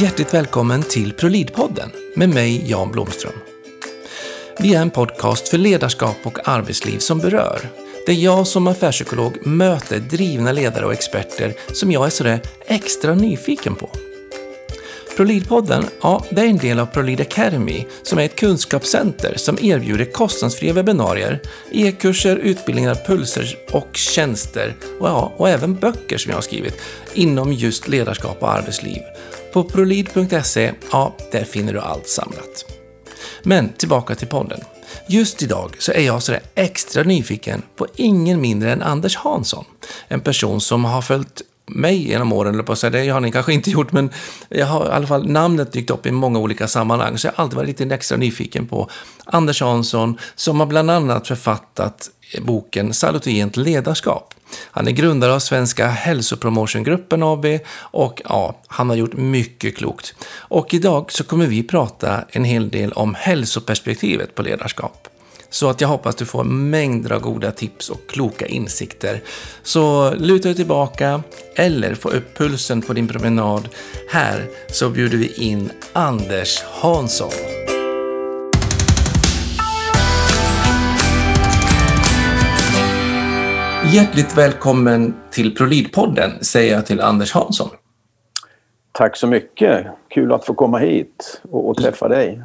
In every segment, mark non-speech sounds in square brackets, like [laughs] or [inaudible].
Hjärtligt välkommen till ProLid-podden med mig Jan Blomström. Vi är en podcast för ledarskap och arbetsliv som berör. Där jag som affärspsykolog möter drivna ledare och experter som jag är sådär extra nyfiken på. ProLid-podden, ja, det är en del av Prolid Academy som är ett kunskapscenter som erbjuder kostnadsfria webbinarier, e-kurser, utbildningar, pulser och tjänster och, ja, och även böcker som jag har skrivit inom just ledarskap och arbetsliv. På prolid.se, ja, där finner du allt samlat. Men tillbaka till podden. Just idag så är jag sådär extra nyfiken på ingen mindre än Anders Hansson. En person som har följt mig genom åren, eller på att säga, det har ni kanske inte gjort, men jag har i alla fall namnet dykt upp i många olika sammanhang, så jag har alltid varit lite extra nyfiken på Anders Hansson, som har bland annat författat boken Salutogent ledarskap. Han är grundare av Svenska hälsopromotiongruppen AB och ja, han har gjort mycket klokt. Och idag så kommer vi prata en hel del om hälsoperspektivet på ledarskap. Så att jag hoppas du får mängder av goda tips och kloka insikter. Så luta dig tillbaka eller få upp pulsen på din promenad. Här så bjuder vi in Anders Hansson. Hjärtligt välkommen till ProLid-podden säger jag till Anders Hansson. Tack så mycket. Kul att få komma hit och, och träffa dig.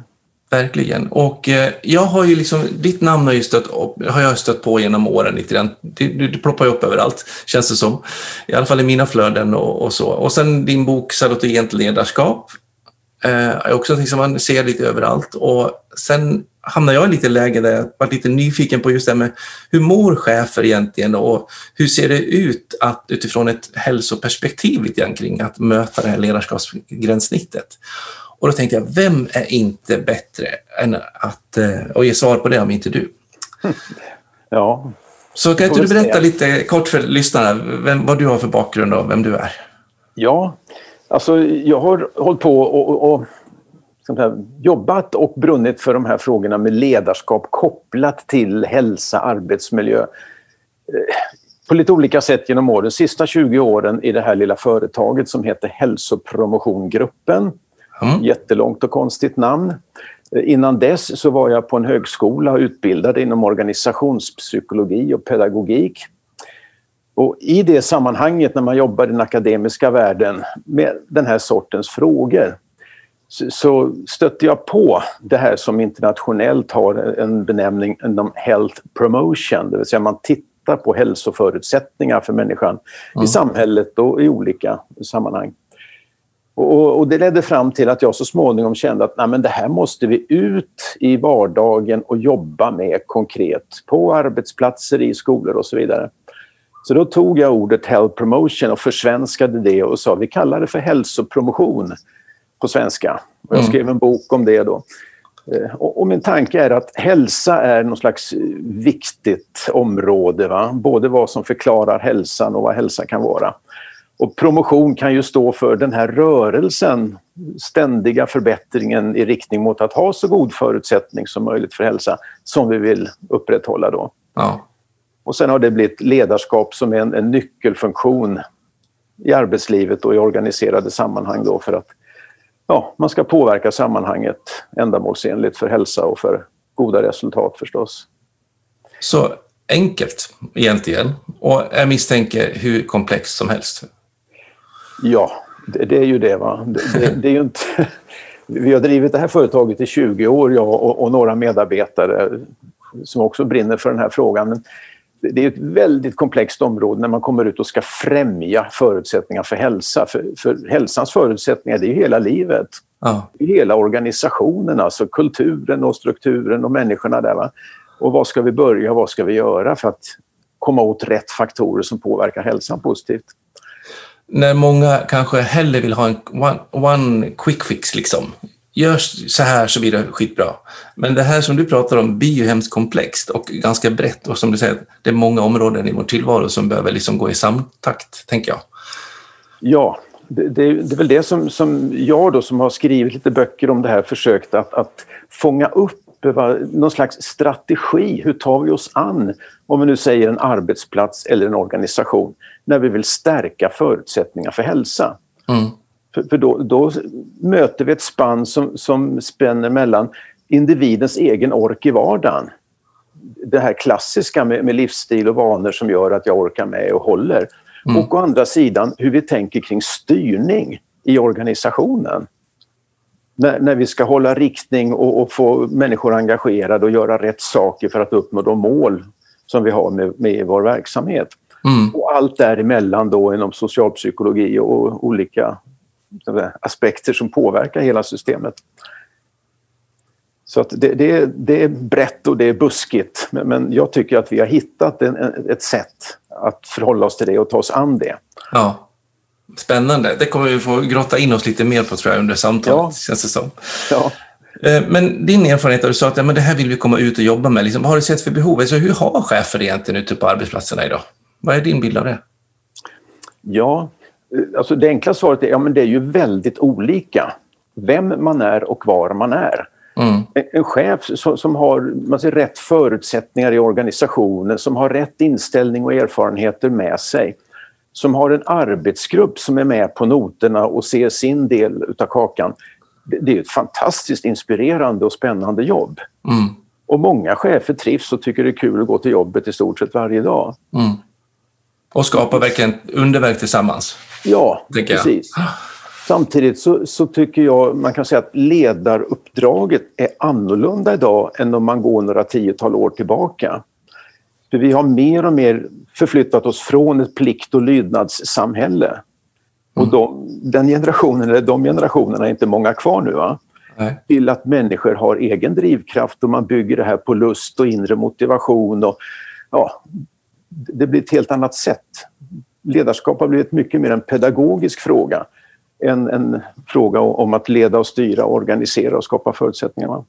Verkligen. Och eh, jag har ju liksom, ditt namn har, ju stött, har jag stött på genom åren lite grann. Det, du ploppar ju upp överallt, känns det som. I alla fall i mina flöden och, och så. Och sen din bok Salutogent ledarskap eh, är också någonting som man ser lite överallt. Och sen hamnade jag i lite läge där jag var lite nyfiken på just det med hur mår chefer egentligen och hur ser det ut att utifrån ett hälsoperspektiv lite grann kring att möta det här ledarskapsgränssnittet. Och då tänkte jag, vem är inte bättre än att och ge svar på det om inte du? [laughs] Ja. Så kan inte du berätta lite kort för lyssnarna vem, vad du har för bakgrund och vem du är? Ja, alltså jag har hållit på och, och här, jobbat och brunnit för de här frågorna med ledarskap kopplat till hälsa, arbetsmiljö på lite olika sätt genom åren. De sista 20 åren i det här lilla företaget som heter Hälsopromosiongruppen. Mm. Jättelångt och konstigt namn. Innan dess så var jag på en högskola och utbildad inom organisationspsykologi och pedagogik. Och I det sammanhanget när man jobbar i den akademiska världen med den här sortens frågor så stötte jag på det här som internationellt har en benämning inom health promotion, det vill säga man tittar på hälsoförutsättningar för människan mm. i samhället och i olika sammanhang. Och, och, det ledde fram till att jag så småningom kände att nej, det här måste vi ut i vardagen och jobba med konkret på arbetsplatser, i skolor och så vidare. Så då tog jag ordet health promotion och försvenskade det och sa vi kallar det för hälsopromotion på svenska. Och jag mm. skrev en bok om det då. Eh, och min tanke är att hälsa är någon slags viktigt område. Va? Både vad som förklarar hälsan och vad hälsa kan vara. Och promotion kan ju stå för den här rörelsen, ständiga förbättringen i riktning mot att ha så god förutsättning som möjligt för hälsa som vi vill upprätthålla då. Ja. Och sen har det blivit ledarskap som är en, en nyckelfunktion i arbetslivet och i organiserade sammanhang då för att ja, man ska påverka sammanhanget ändamålsenligt för hälsa och för goda resultat förstås. Så enkelt egentligen och jag misstänker hur komplext som helst. Ja, det, det är ju det. Va? Det, det, det, är inte... [laughs] Vi har drivit det här företaget i 20 år, jag och, och, några medarbetare som också brinner för den här frågan. Men det är ett väldigt komplext område när man kommer ut och ska främja förutsättningar för hälsa. För, för hälsans förutsättningar, det är hela livet. Ja. Hela organisationen, alltså kulturen och strukturen och människorna där. Va? Och vad ska vi börja, vad ska vi göra för att komma åt rätt faktorer som påverkar hälsan positivt? När många kanske hellre vill ha en one, one quick fix liksom. Gör så här så blir det skitbra. Men det här som du pratar om blir ju hemskt komplext och ganska brett och som du säger, det är många områden i vår tillvaro som behöver liksom gå i samtakt, tänker jag. Ja, det, det, det, är väl det som, som jag då som har skrivit lite böcker om det här försökt att, att fånga upp någon slags strategi. Hur tar vi oss an, om vi nu säger en arbetsplats eller en organisation, när vi vill stärka förutsättningar för hälsa. Mm. För, för då, då, möter vi ett spann som, som spänner mellan individens egen ork i vardagen. Det här klassiska med, med livsstil och vanor som gör att jag orkar med och håller. Mm. Och å andra sidan hur vi tänker kring styrning i organisationen. När, när vi ska hålla riktning och, och, få människor engagerade och göra rätt saker för att uppnå de mål som vi har med, med vår verksamhet. Mm. Och allt däremellan då inom socialpsykologi och olika aspekter som påverkar hela systemet. Så att det, det, det, är brett och det är buskigt men jag tycker att vi har hittat en, ett sätt att förhålla oss till det och ta oss an det. Ja. Spännande. Det kommer vi få grotta in oss lite mer på tror jag under samtalet, ja. känns det som. Ja. Eh, men din erfarenhet, du sa att ja, men det här vill vi komma ut och jobba med. Liksom, vad har du sett för behov? Alltså, hur har chefer egentligen ute på arbetsplatserna idag? Vad är din bild av det? Ja, eh, alltså det enkla svaret är ja, men det är ju väldigt olika. Vem man är och var man är. Mm. En, en, chef som, som har man säger, rätt förutsättningar i organisationen, som har rätt inställning och erfarenheter med sig som har en arbetsgrupp som är med på noterna och ser sin del utav kakan. Det är ett fantastiskt inspirerande och spännande jobb. Mm. Och många chefer trivs och tycker det är kul att gå till jobbet i stort sett varje dag. Mm. Och skapa verkligen underverk tillsammans. Ja, precis. Samtidigt så, så, tycker jag man kan säga att ledaruppdraget är annorlunda idag än om man går några tiotal år tillbaka. För vi har mer och mer förflyttat oss från ett plikt och lydnadssamhälle. Och mm. de, den generationen, eller de generationerna är inte många kvar nu. Va? Nej. Till att människor har egen drivkraft och man bygger det här på lust och inre motivation. Och, ja, det blir ett helt annat sätt. Ledarskap har blivit mycket mer en pedagogisk fråga än en fråga om att leda och styra, organisera och skapa förutsättningar.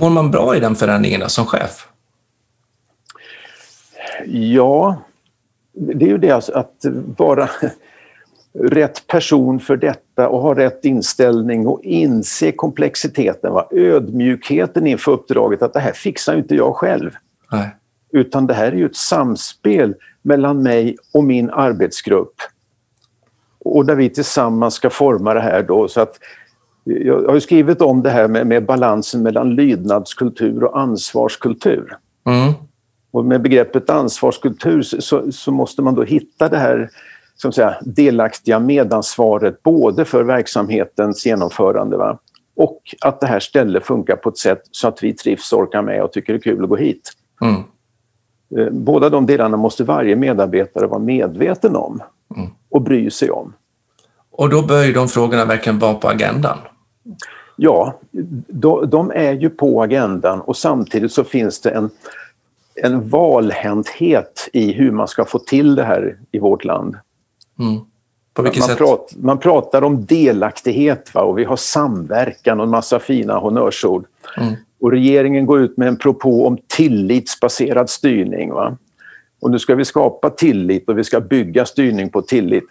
Mår man bra i den förändringen som chef? Ja, det är ju det alltså att vara rätt person för detta och ha rätt inställning och inse komplexiteten. Va? Ödmjukheten inför uppdraget att det här fixar inte jag själv. Nej. Utan det här är ju ett samspel mellan mig och min arbetsgrupp. Och där vi tillsammans ska forma det här då så att jag har skrivit om det här med, med balansen mellan lydnadskultur och ansvarskultur. Mm. Och med begreppet ansvarskultur så, så, måste man då hitta det här som säga, delaktiga medansvaret både för verksamhetens genomförande va? och att det här stället funkar på ett sätt så att vi trivs, orkar med och tycker det är kul att gå hit. Mm. Eh, båda de delarna måste varje medarbetare vara medveten om mm. och bry sig om. Och då bör ju de frågorna verkligen vara på agendan? Ja, de, är ju på agendan och samtidigt så finns det en en valhänthet i hur man ska få till det här i vårt land. Mm. På vilket man, sätt? Prat, man pratar om delaktighet va? och vi har samverkan och en massa fina honnörsord. Mm. Och regeringen går ut med en propå om tillitsbaserad styrning. Va? Och nu ska vi skapa tillit och vi ska bygga styrning på tillit.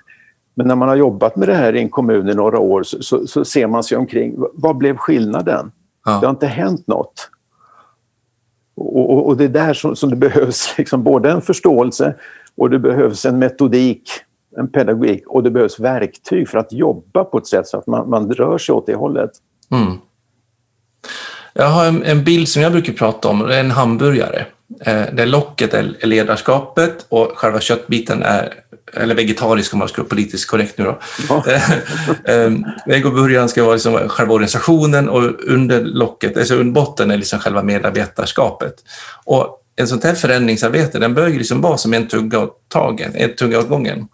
Men när man har jobbat med det här i en kommun i några år så, så, så ser man sig omkring. Vad blev skillnaden? Ja. Det har inte hänt något. Och, och, och det är där som, som det [laughs] behövs liksom både en förståelse och det behövs en metodik, en pedagogik och det behövs verktyg för att jobba på ett sätt så att man, man rör sig åt det hållet. Mm. Jag har en, en, bild som jag brukar prata om, det är en hamburgare. Eh, där locket är ledarskapet och själva köttbiten är eller vegetarisk om man ska vara politiskt korrekt nu då. Ja. Vegoburgaren [laughs] eh, ska vara liksom själva organisationen och under locket, alltså under botten är liksom själva medarbetarskapet. Och en sånt här förändringsarbete, den bör ju liksom vara som en tugga åt taget, en tugga åt gången.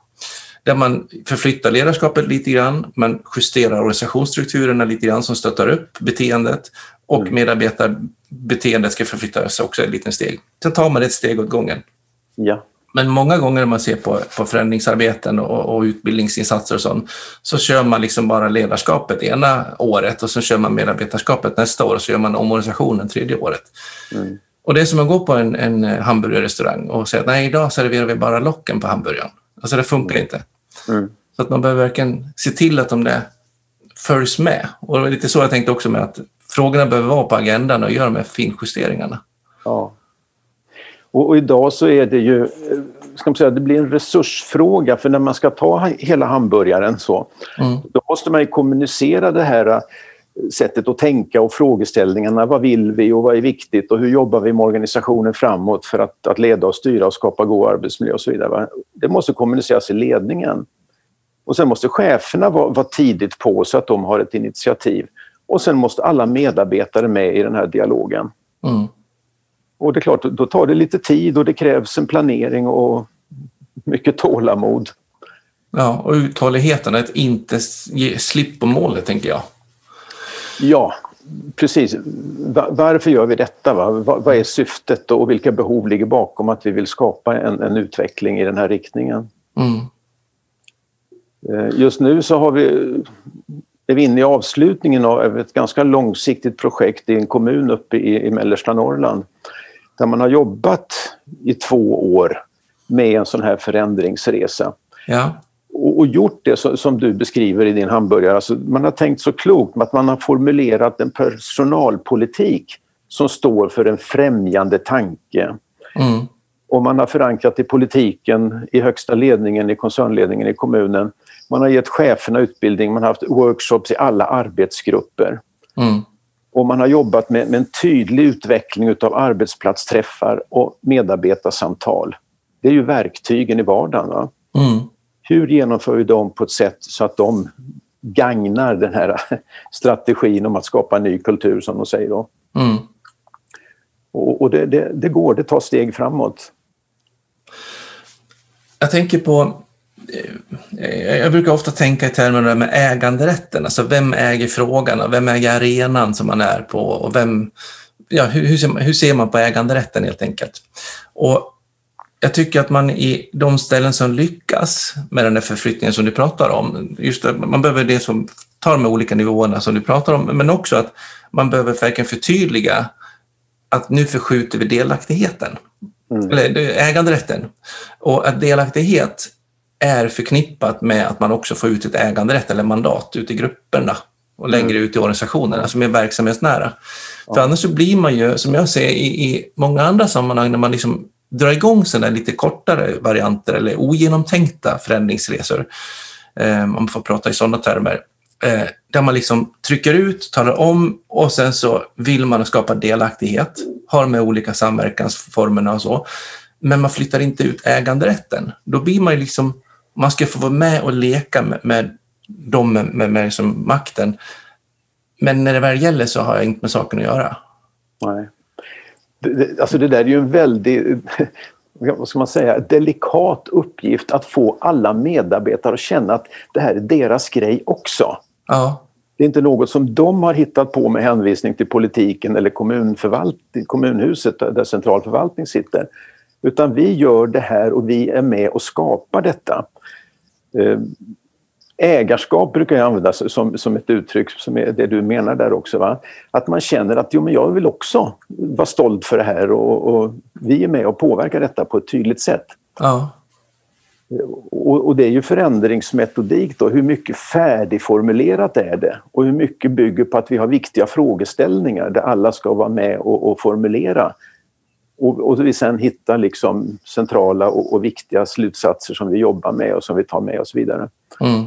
Där man förflyttar ledarskapet lite grann, man justerar organisationsstrukturerna lite grann som stöttar upp beteendet och mm. Medarbetarbeteendet ska förflyttas också ett litet steg. Sen tar man ett steg åt gången. Ja. Men många gånger när man ser på, på förändringsarbeten och, och utbildningsinsatser och sånt, så kör man liksom bara ledarskapet ena året och så kör man medarbetarskapet nästa år och så gör man omorganisationen tredje året. Mm. Och det är som att gå på en, en hamburgerrestaurang och säga att nej, idag serverar vi bara locken på hamburgaren. Alltså det funkar mm. inte. Mm. Så att man behöver verkligen se till att de där följs med. Och det var lite så jag tänkte också med att frågorna behöver vara på agendan och göra de här finjusteringarna. Ja. Och, och, idag så är det ju ska man säga, det blir en resursfråga för när man ska ta hela hamburgaren så, mm. då måste man ju kommunicera det här äh, sättet att tänka och frågeställningarna. Vad vill vi och vad är viktigt och hur jobbar vi med organisationen framåt för att, att leda och styra och skapa god arbetsmiljö och så vidare. Det måste kommuniceras i ledningen. Och sen måste cheferna vara, vara tidigt på så att de har ett initiativ. Och sen måste alla medarbetare med i den här dialogen. Mm. Och det är klart, då tar det lite tid och det krävs en planering och mycket tålamod. Ja, och uthålligheten att inte ge slipp på målet, tänker jag. Ja, precis. Varför gör vi detta? Va? Vad är syftet och vilka behov ligger bakom att vi vill skapa en, en utveckling i den här riktningen? Mm. Eh, just nu så har vi, vi inne i avslutningen av ett ganska långsiktigt projekt i en kommun uppe i, i mellersta Norrland där man har jobbat i två år med en sån här förändringsresa. Ja. Och, och gjort det så, som du beskriver i din hamburgare. Alltså, man har tänkt så klokt att man har formulerat en personalpolitik som står för en främjande tanke. Mm. Och man har förankrat i politiken, i högsta ledningen, i koncernledningen i kommunen. Man har gett cheferna utbildning, man har haft workshops i alla arbetsgrupper. Mm. Och man har jobbat med, med en tydlig utveckling utav arbetsplatsträffar och medarbetarsamtal. Det är ju verktygen i vardagen. Mm. Hur genomför vi dem på ett sätt så att de gagnar den här [laughs] strategin om att skapa en ny kultur som de säger då. Mm. Och, och det, det, det, går, det tar steg framåt. Jag tänker på jag brukar ofta tänka i termer med äganderätten, alltså vem äger frågan och vem äger arenan som man är på och vem, ja, hur, hur, ser man, hur ser man på äganderätten helt enkelt? Och jag tycker att man i de ställen som lyckas med den här förflyttningen som du pratar om, just det, man behöver det som tar de olika nivåerna som du pratar om, men också att man behöver verkligen förtydliga att nu förskjuter vi delaktigheten, mm. eller äganderätten. Och att delaktighet är förknippat med att man också får ut ett äganderätt eller mandat ute i grupperna och längre mm. ut i organisationerna som alltså är verksamhetsnära. Ja. För annars så blir man ju, som jag ser i, i många andra sammanhang, när man liksom drar igång sådana lite kortare varianter eller ogenomtänkta förändringsresor, eh, man får prata i sådana termer, eh, där man liksom trycker ut, talar om och sen så vill man skapa delaktighet, har med olika samverkansformerna och så, men man flyttar inte ut äganderätten. Då blir man ju liksom man ska få vara med och leka med, med dem med, med, med liksom makten. Men när det väl gäller så har jag inte med saken att göra. Nej. Det, alltså det där är ju en väldigt, [laughs] vad ska man säga, delikat uppgift att få alla medarbetare att känna att det här är deras grej också. Ja. Det är inte något som de har hittat på med hänvisning till politiken eller kommunförvaltning, kommunhuset där centralförvaltning sitter. Utan vi gör det här och vi är med och skapar detta. Eh, ägarskap brukar jag använda som, som ett uttryck, som är det du menar där också. Va? Att man känner att jo, men jag vill också vara stolt för det här och, och vi är med och påverkar detta på ett tydligt sätt. Ja. Och, och, det är ju förändringsmetodik då, hur mycket färdigformulerat är det? Och hur mycket bygger på att vi har viktiga frågeställningar där alla ska vara med och, och formulera och, och vi sen hittar liksom centrala och, och, viktiga slutsatser som vi jobbar med och som vi tar med oss vidare. Mm.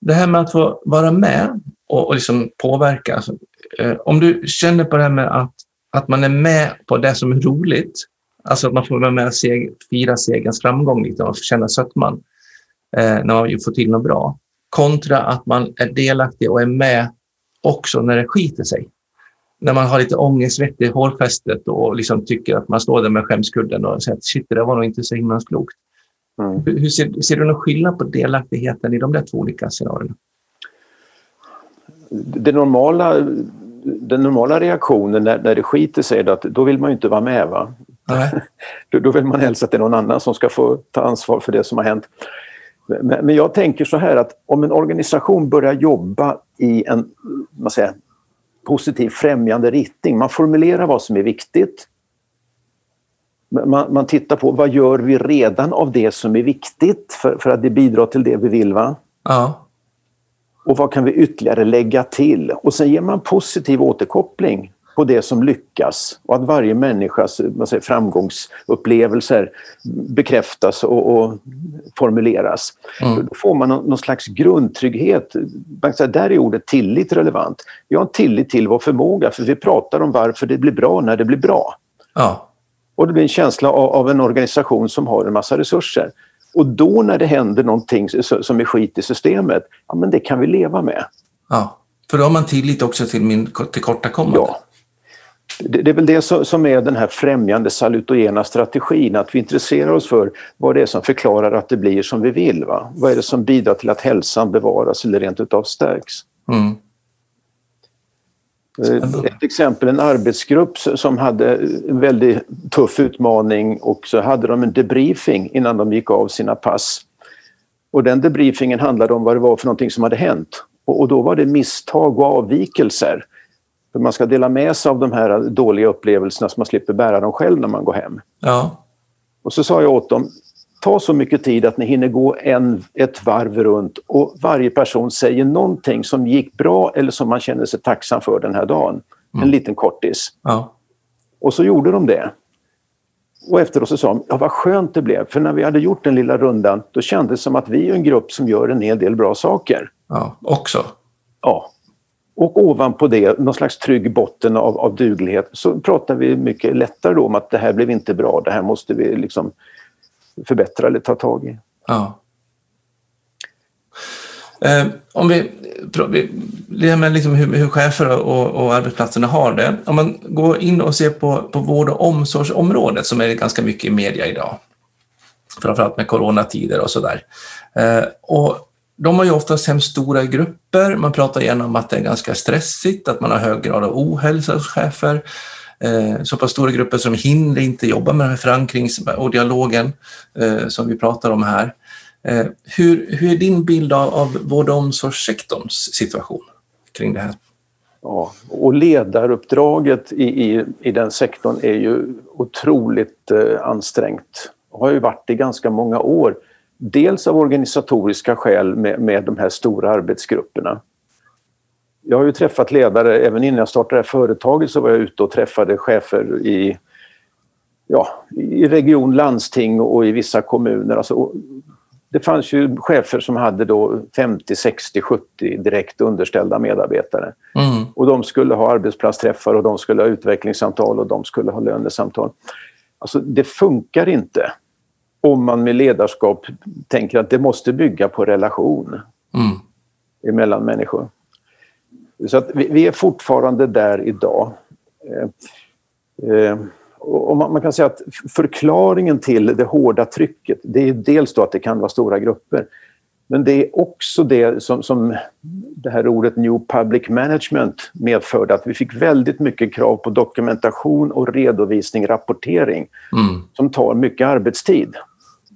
Det här med att få vara med och, och liksom påverka. Alltså, eh, om du känner på det här med att, att man är med på det som är roligt, alltså att man får vara med och seg, fira segerns framgång lite och känna sötman eh, när man får till något bra, kontra att man är delaktig och är med också när det skiter sig när man har lite ångestvett i hårfästet och liksom tycker att man står där med skämskudden och säger att shit, det där var nog inte så himla klokt. Mm. Hur ser, ser, du någon skillnad på delaktigheten i de där två olika scenarierna? Det normala, den normala reaktionen när, när det skiter sig är att då vill man ju inte vara med. Va? [laughs] då, då vill man helst att det är någon annan som ska få ta ansvar för det som har hänt. Men, men jag tänker så här att om en organisation börjar jobba i en man säger, positiv främjande riktning. Man formulerar vad som är viktigt. Man, man, tittar på vad gör vi redan av det som är viktigt för, för att det bidrar till det vi vill. Va? Ja. Och vad kan vi ytterligare lägga till? Och sen ger man positiv återkoppling på det som lyckas och att varje människas säger, framgångsupplevelser bekräftas och, och formuleras. Mm. Då får man någon, slags grundtrygghet. Där är ordet tillit relevant. Vi har en tillit till vår förmåga för vi pratar om varför det blir bra när det blir bra. Ja. Och det blir en känsla av, av en organisation som har en massa resurser. Och då när det händer någonting som är skit i systemet, ja men det kan vi leva med. Ja, för då har man tillit också till min tillkortakommande. Ja. Det, är väl det som är den här främjande salutogena strategin, att vi intresserar oss för vad det är som förklarar att det blir som vi vill. Va? Vad är det som bidrar till att hälsan bevaras eller rent utav stärks? Mm. Eh, ett exempel, en arbetsgrupp som hade en väldigt tuff utmaning och så hade de en debriefing innan de gick av sina pass. Och den debriefingen handlade om vad det var för någonting som hade hänt. Och, då var det misstag och avvikelser. För man ska dela med sig av de här dåliga upplevelserna så man slipper bära dem själv när man går hem. Ja. Och så sa jag åt dem, ta så mycket tid att ni hinner gå en, ett varv runt och varje person säger någonting som gick bra eller som man känner sig tacksam för den här dagen. Mm. En liten kortis. Ja. Och så gjorde de det. Och efteråt så sa de, ja vad skönt det blev, för när vi hade gjort den lilla rundan då kändes det som att vi är en grupp som gör en hel del bra saker. Ja, också? Ja. Och ovanpå det, någon slags trygg botten av, av duglighet, så pratar vi mycket lättare då om att det här blev inte bra, det här måste vi liksom förbättra eller ta tag i. Ja. Eh, om vi, med liksom hur, hur chefer och, och arbetsplatserna har det. Om man går in och ser på, på vård och omsorgsområdet som är ganska mycket i media idag, framförallt med coronatider och sådär. Eh, och de har ju oftast hemskt stora grupper. Man pratar gärna om att det är ganska stressigt, att man har hög grad av ohälsa hos chefer. Eh, så pass stora grupper som hinner inte jobba med den här förankrings och dialogen eh, som vi pratar om här. Eh, hur, hur är din bild av, av vård och omsorgssektorns situation kring det här? Ja, och ledaruppdraget i, i, i den sektorn är ju otroligt eh, ansträngt. Det har ju varit i ganska många år. Dels av organisatoriska skäl med, med de här stora arbetsgrupperna jag har ju träffat ledare, även innan jag startade det här företaget så var jag ute och träffade chefer i, ja, i region, landsting och i vissa kommuner. Alltså, det fanns ju chefer som hade då 50, 60, 70 direkt underställda medarbetare. Mm. Och de skulle ha arbetsplatsträffar och de skulle ha utvecklingssamtal och de skulle ha lönesamtal. Alltså det funkar inte om man med ledarskap tänker att det måste bygga på relation mm. mellan människor. Så att vi, vi är fortfarande där idag. Eh, eh, och man, man, kan säga att förklaringen till det hårda trycket, det är dels då att det kan vara stora grupper. Men det är också det som, som det här ordet New Public Management medförde, att vi fick väldigt mycket krav på dokumentation och redovisning, rapportering, mm. som tar mycket arbetstid.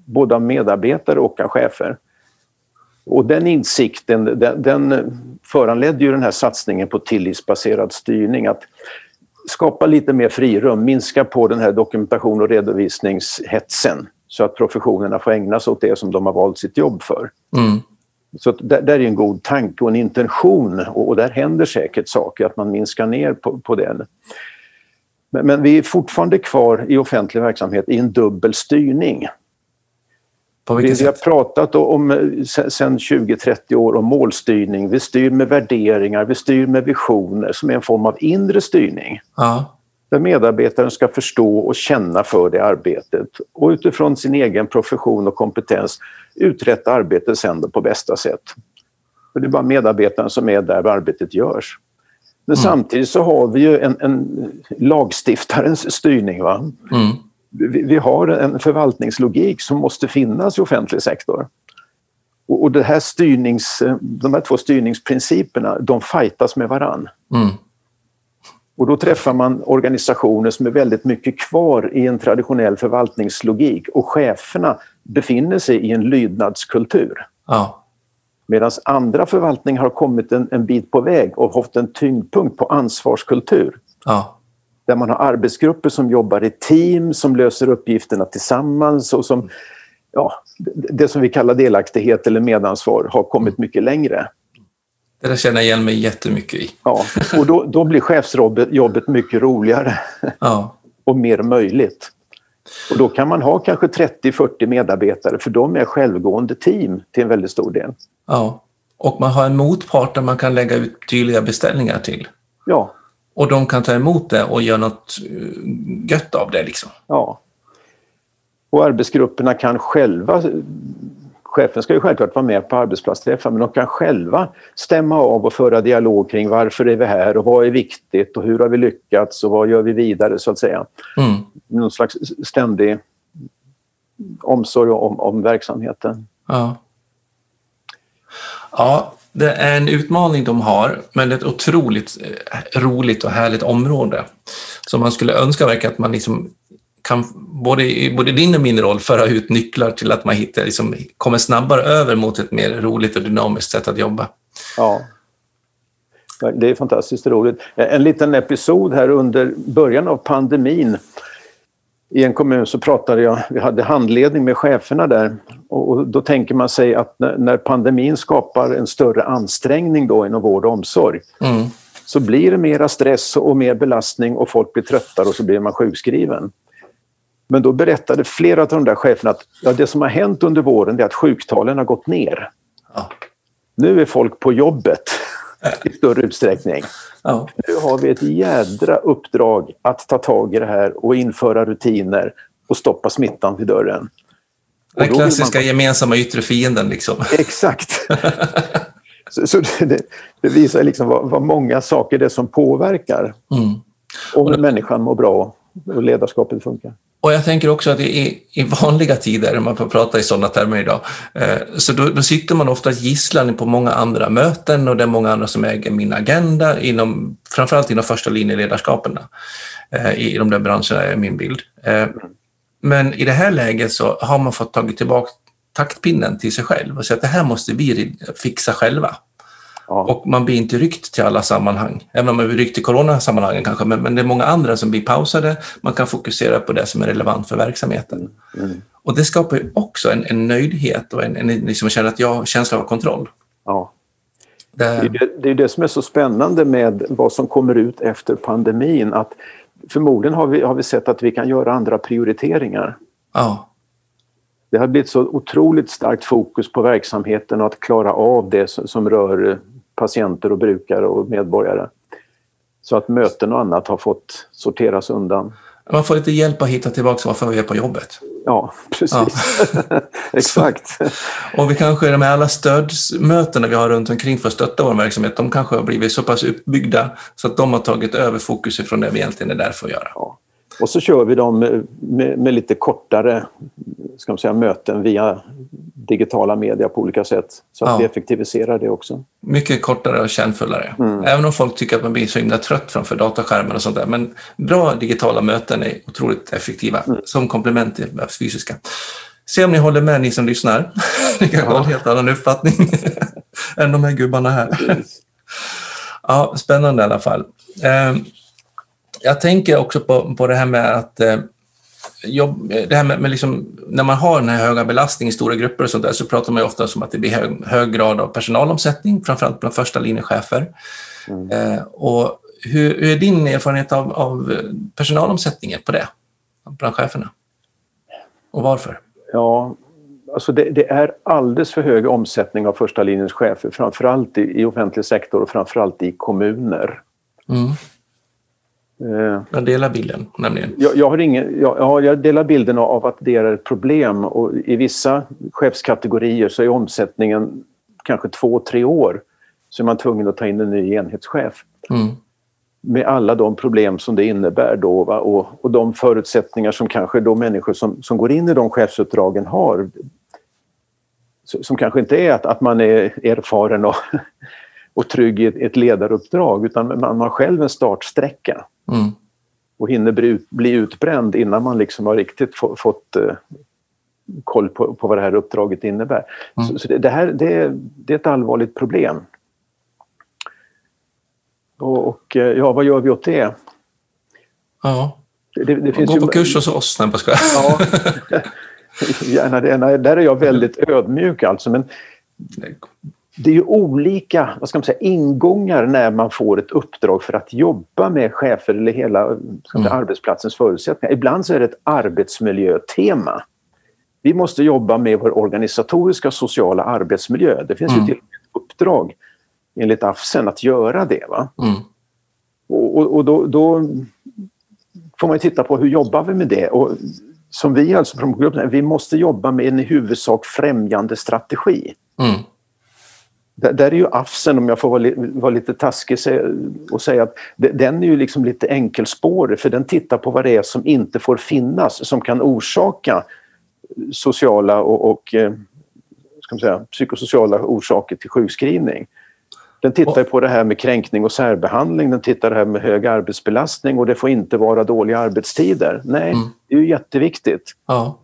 Både av medarbetare och av chefer. Och den insikten den, den föranledde ju den här satsningen på tillitsbaserad styrning. Att skapa lite mer frirum, minska på den här dokumentation och redovisningshetsen så att professionerna får ägna sig åt det som de har valt sitt jobb för. Mm. Så där, där, är en god tanke och en intention och, och, där händer säkert saker, att man minskar ner på, på den. Men, men vi är fortfarande kvar i offentlig verksamhet i en dubbel styrning. vi, vi har pratat om sedan 20-30 år om målstyrning. Vi styr med värderingar, vi styr med visioner som är en form av inre styrning. Ja. Där medarbetaren ska förstå och känna för det arbetet och utifrån sin egen profession och kompetens uträtta arbetet sen på bästa sätt. För det är bara medarbetaren som är där arbetet görs. Men mm. samtidigt så har vi ju en, en lagstiftarens styrning. Va? Mm vi, vi har en förvaltningslogik som måste finnas i offentlig sektor. Och, och det här styrnings, de här två styrningsprinciperna, de fightas med varann. Mm. Och då träffar man organisationer som är väldigt mycket kvar i en traditionell förvaltningslogik och cheferna befinner sig i en lydnadskultur. Ja. Medan andra förvaltningar har kommit en, en bit på väg och haft en tyngdpunkt på ansvarskultur. Ja där man har arbetsgrupper som jobbar i team, som löser uppgifterna tillsammans och som, ja, det som vi kallar delaktighet eller medansvar har kommit mycket längre. Det där känner jag igen mig jättemycket i. Ja, och då, då blir chefsjobbet mycket roligare Ja, och mer möjligt. Och då kan man ha kanske 30-40 medarbetare för de är självgående team till en väldigt stor del. ja. Och man har en motpart där man kan lägga ut tydliga beställningar till. Ja, Och de kan ta emot det och göra något eh, gött av det. Liksom. ja. Och arbetsgrupperna kan själva Chefen ska ju självklart vara med på arbetsplatsträffar men de kan själva stämma av och föra dialog kring varför är vi här och vad är viktigt och hur har vi lyckats och vad gör vi vidare så att säga. Mm. Någon slags ständig omsorg om, om verksamheten. Ja. ja, det är en utmaning de har, men det är ett otroligt eh, roligt och härligt område. Så man skulle önska verkligen att man liksom kan, både i både din och min roll, föra ut nycklar till att man hittar, liksom, kommer snabbare över mot ett mer roligt och dynamiskt sätt att jobba. Ja. Det är fantastiskt roligt. En liten episod här under början av pandemin. I en kommun så pratade jag, vi hade handledning med cheferna där och då tänker man sig att när pandemin skapar en större ansträngning då inom vård och omsorg Mm. så blir det mera stress och mer belastning och folk blir tröttare och så blir man sjukskriven. Men då berättade flera av de där cheferna att ja, det som har hänt under våren är att sjuktalen har gått ner. Ja. Nu är folk på jobbet i större utsträckning. Ja. Nu har vi ett jädra uppdrag att ta tag i det här och införa rutiner och stoppa smittan vid dörren. Den klassiska man- gemensamma yttre fienden. Liksom. Exakt. [laughs] så så det, det visar liksom vad, vad många saker det är som påverkar Mm. om människan mår bra och ledarskapet funkar. Och jag tänker också att i, i vanliga tider, om man får prata i sådana termer idag, eh, så då, då sitter man ofta gisslan på många andra möten och det är många andra som äger min agenda, inom, framförallt inom första linjeledarskapen eh, i de där branscherna är min bild. Eh, men i det här läget så har man fått tagit tillbaka taktpinnen till sig själv och säga att det här måste vi fixa själva. Ja. Och man blir inte ryckt till alla sammanhang, även om man blir ryckt i coronasammanhangen kanske, men, men det är många andra som blir pausade. Man kan fokusera på det som är relevant för verksamheten. Mm. Och det skapar ju också en, en nöjdhet och en, en liksom känna att jag känsla av kontroll. Ja. Det, Det är det, det är det som är så spännande med vad som kommer ut efter pandemin. Att förmodligen har vi, har vi sett att vi kan göra andra prioriteringar. ja, Det har blivit så otroligt starkt fokus på verksamheten och att klara av det som, som rör patienter och brukare och medborgare. Så att möten och annat har fått sorteras undan. man får lite hjälp att hitta tillbaka varför vi är på jobbet. Ja, precis. [laughs] [laughs] Exakt. Och vi kanske, de här alla stödmötena vi har runt omkring för att stötta vår verksamhet, de kanske har blivit så pass uppbyggda så att de har tagit över fokus ifrån det vi egentligen är där för att göra. Ja. Och så kör vi dem med, med, lite kortare ska man säga, möten via digitala media på olika sätt. Så att Ja. vi effektiviserar det också. Mycket kortare och kärnfullare. Mm. Även om folk tycker att man blir så himla trött framför dataskärmen och sånt där. Men bra digitala möten är otroligt effektiva Mm. som komplement till fysiska. Se om ni håller med ni som lyssnar. [laughs] ni kanske har en helt annan uppfattning [laughs] än de här gubbarna här. Ja, spännande i alla fall. Eh, Jag tänker också på, på det här med att eh, jobb, det här med, med liksom, när man har den här höga belastningen i stora grupper och sånt där så pratar man ofta om att det blir hög, hög grad av personalomsättning, framförallt bland första linjechefer. Eh, och hur, hur är din erfarenhet av, av personalomsättningen på det, bland cheferna? Och varför? Ja, alltså det, det är alldeles för hög omsättning av första linjens chefer, framförallt i, i offentlig sektor och framförallt i kommuner. Mm. Eh, Jag delar bilden, nämligen. Jag, jag, har ingen, jag, ja, jag delar bilden av att det är ett problem och i vissa chefskategorier så är omsättningen kanske två, tre år så är man tvungen att ta in en ny enhetschef Mm. med alla de problem som det innebär då va? Och, och de förutsättningar som kanske då människor som, som går in i de chefsuppdragen har. Som kanske inte är att, att man är erfaren och, [laughs] och trygg i ett, ett ledaruppdrag utan man har själv en startsträcka Mm. och hinner bli, bli utbränd innan man liksom har riktigt få, fått eh, koll på, på vad det här uppdraget innebär. Mm. Så, så det, här det, är- det är ett allvarligt problem. Och, och eh, ja, vad gör vi åt det? Ja, Det, det, finns gå ju, på kurs hos oss. Nej, jag. Ja, [laughs] gärna det. Nej, där är jag väldigt ödmjuk alltså. Men det är ju olika vad ska man säga, ingångar när man får ett uppdrag för att jobba med chefer eller hela säga, mm. arbetsplatsens förutsättningar. Ibland så är det ett arbetsmiljötema. Vi måste jobba med vår organisatoriska och sociala arbetsmiljö. Det finns mm. ju till ett uppdrag enligt AFSEN att göra det. Va? Mm. Och, och, och då, då, får man titta på hur jobbar vi med det. Och som vi alltså från gruppen, vi måste jobba med en i huvudsak främjande strategi. Mm. Där, är ju AFSEN, om jag får vara, vara lite taskig och säga att den är ju liksom lite enkelspårig för den tittar på vad det är som inte får finnas som kan orsaka sociala och, och eh, ska man säga, psykosociala orsaker till sjukskrivning. Den tittar på det här med kränkning och särbehandling, den tittar det här med hög arbetsbelastning och det får inte vara dåliga arbetstider. Nej, mm. det är ju jätteviktigt. Ja.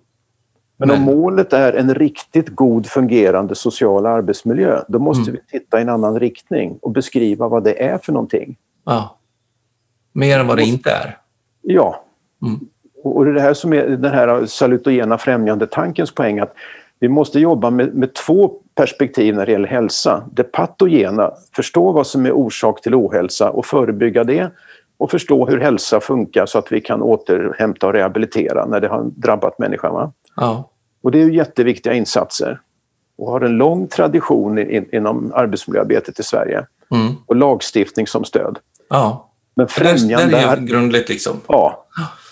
Men, om målet är en riktigt god fungerande social arbetsmiljö, då måste mm. vi titta i en annan riktning och beskriva vad det är för någonting. Ja. Mer än vad det inte är? Ja. Mm. Och det är det här som är den här salutogena främjande tankens poäng, att vi måste jobba med, med två perspektiv när det gäller hälsa. Det patogena, förstå vad som är orsak till ohälsa och förebygga det och förstå hur hälsa funkar så att vi kan återhämta och rehabilitera när det har drabbat människan. Va? Ja. Och det är ju jätteviktiga insatser och har en lång tradition in, inom arbetsmiljöarbetet i Sverige mm. och lagstiftning som stöd. Ja. Men främjande... Det är grundligt liksom. Ja.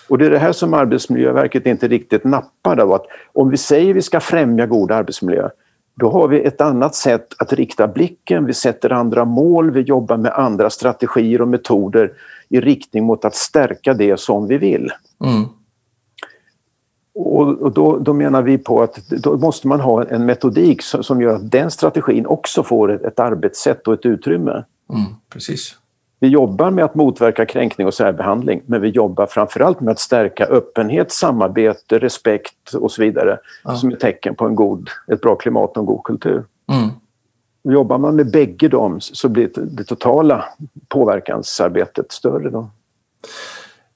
Och det är det här som Arbetsmiljöverket inte riktigt nappar av. Att om vi säger vi ska främja god arbetsmiljö, då har vi ett annat sätt att rikta blicken, vi sätter andra mål, vi jobbar med andra strategier och metoder i riktning mot att stärka det som vi vill. Mm. Och, då, då, menar vi på att då måste man ha en metodik som, som gör att den strategin också får ett, ett arbetssätt och ett utrymme. Mm, precis. Vi jobbar med att motverka kränkning och särbehandling men vi jobbar framförallt med att stärka öppenhet, samarbete, respekt och så vidare ja. som är tecken på en god, ett bra klimat och en god kultur. Mm. Jobbar man med bägge dem så blir det totala påverkansarbetet större. Då.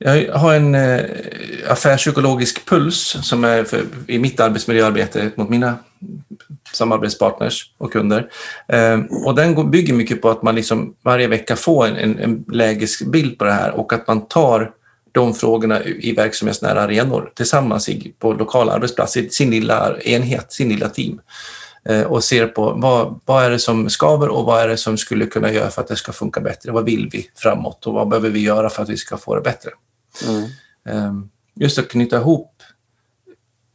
Jag har en eh, affärspsykologisk puls som är för, i mitt arbetsmiljöarbete mot mina samarbetspartners och kunder. Eh, och den bygger mycket på att man liksom varje vecka får en, en, en lägesbild på det här och att man tar de frågorna i verksamhetsnära arenor tillsammans i, på lokal arbetsplats, i sin lilla enhet, sin lilla team eh, och ser på vad, vad är det som skaver och vad är det som skulle kunna göra för att det ska funka bättre. Vad vill vi framåt och vad behöver vi göra för att vi ska få det bättre? Mm. Eh, just att knyta ihop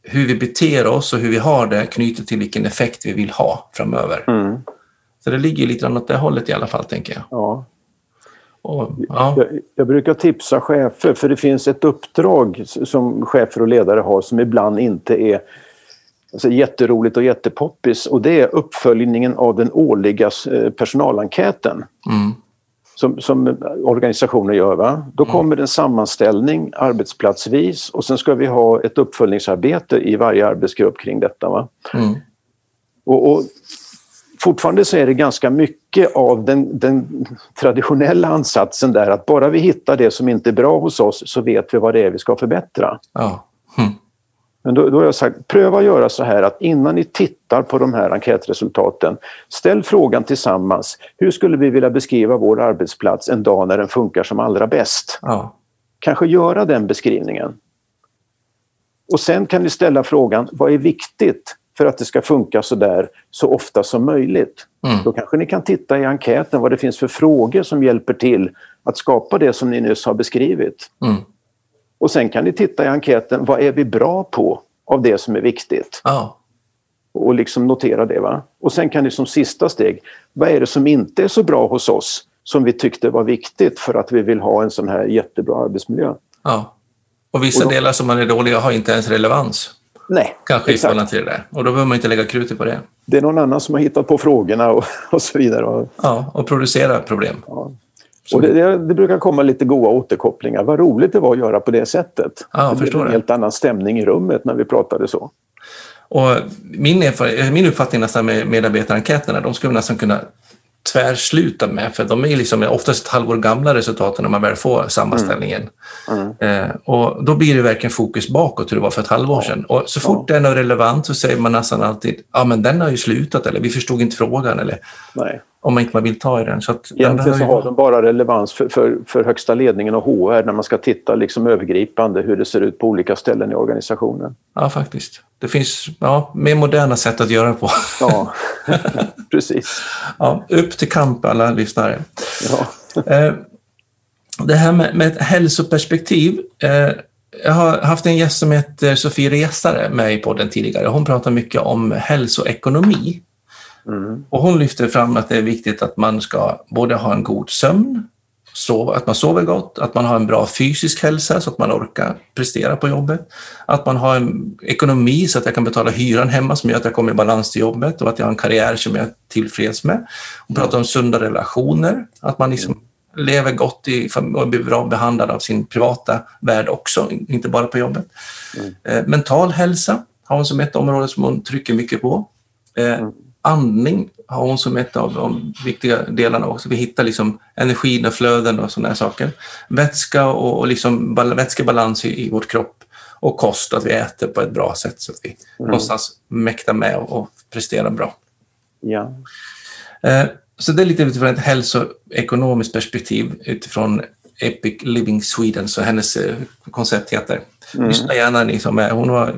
hur vi beter oss och hur vi har det knyter till vilken effekt vi vill ha framöver. Mm. Så det ligger lite grann åt det hållet i alla fall, tänker jag. Ja. Och, ja. Jag, jag, brukar tipsa chefer, för det finns ett uppdrag som chefer och ledare har som ibland inte är alltså, jätteroligt och jättepoppis och det är uppföljningen av den årliga eh, personalenkäten. Mm som, som organisationer gör. Va? Då mm. kommer en sammanställning arbetsplatsvis och sen ska vi ha ett uppföljningsarbete i varje arbetsgrupp kring detta. Va? Mm. Och, och, fortfarande så är det ganska mycket av den, den, traditionella ansatsen där att bara vi hittar det som inte är bra hos oss så vet vi vad det är vi ska förbättra. Ja. Mm. Men då, då har jag sagt, pröva att göra så här att innan ni tittar på de här enkätresultaten, ställ frågan tillsammans. Hur skulle vi vilja beskriva vår arbetsplats en dag när den funkar som allra bäst? Ja. Kanske göra den beskrivningen. Och sen kan ni ställa frågan, vad är viktigt för att det ska funka så där så ofta som möjligt? Mm. Då kanske ni kan titta i enkäten vad det finns för frågor som hjälper till att skapa det som ni nyss har beskrivit. Mm. Och sen kan ni titta i enkäten, vad är vi bra på av det som är viktigt? Oh. Och liksom notera det. Va? Och sen kan ni som sista steg, vad är det som inte är så bra hos oss som vi tyckte var viktigt för att vi vill ha en sån här jättebra arbetsmiljö? Ja. Och vissa och då, delar som man är dåliga har inte ens relevans. Nej, Kanske exakt. i förhållande till det. Och då behöver man inte lägga krutet på det. Det är någon annan som har hittat på frågorna och, [laughs] och så vidare. Ja, och producerar problem. Ja. Och det, det, det, brukar komma lite goda återkopplingar. Vad roligt det var att göra på det sättet. Ja, det blev en helt annan stämning i rummet när vi pratade så. Och min, min uppfattning nästan med medarbetarenkäterna, de skulle nästan kunna tvärsluta med, för de är liksom oftast ett halvår gamla resultaten när man väl får sammanställningen. Mm. Mm. Eh, och då blir det verkligen fokus bakåt hur det var för ett halvår sedan. Och så fort ja. den är relevant så säger man nästan alltid ja men den har ju slutat eller vi förstod inte frågan eller Nej om man inte vill ta i den. Så att Egentligen så har de bara relevans för, för, för högsta ledningen och HR när man ska titta liksom övergripande hur det ser ut på olika ställen i organisationen. Ja, faktiskt. Det finns ja, mer moderna sätt att göra det på. Ja, [laughs] precis. Ja, upp till kamp alla lyssnare. Ja. Eh, det här med, med ett hälsoperspektiv. Eh, jag har haft en gäst som heter Sofie Resare med i podden tidigare. Hon pratar mycket om hälsoekonomi. Mm. Och hon lyfter fram att det är viktigt att man ska både ha en god sömn, sova, att man sover gott, att man har en bra fysisk hälsa så att man orkar prestera på jobbet, att man har en ekonomi så att jag kan betala hyran hemma som gör att jag kommer i balans till jobbet och att jag har en karriär som jag är tillfreds med. Hon pratar om sunda relationer, att man liksom lever gott i, och blir bra behandlad av sin privata värld också, inte bara på jobbet. Mm. Eh, mental hälsa har hon som ett område som hon trycker mycket på. Eh, mm andning har hon som ett av de viktiga delarna också. Vi hittar liksom energin och flöden och sådana saker. Vätska och, och liksom vätskebalans i, i vårt kropp och kost, att vi äter på ett bra sätt så att vi mm. någonstans mäktar med och, och presterar bra. Ja. Eh, så det är lite utifrån ett hälsoekonomiskt perspektiv utifrån Epic Living Sweden, så hennes eh, koncept heter. Mm. Lyssna gärna ni som är, hon har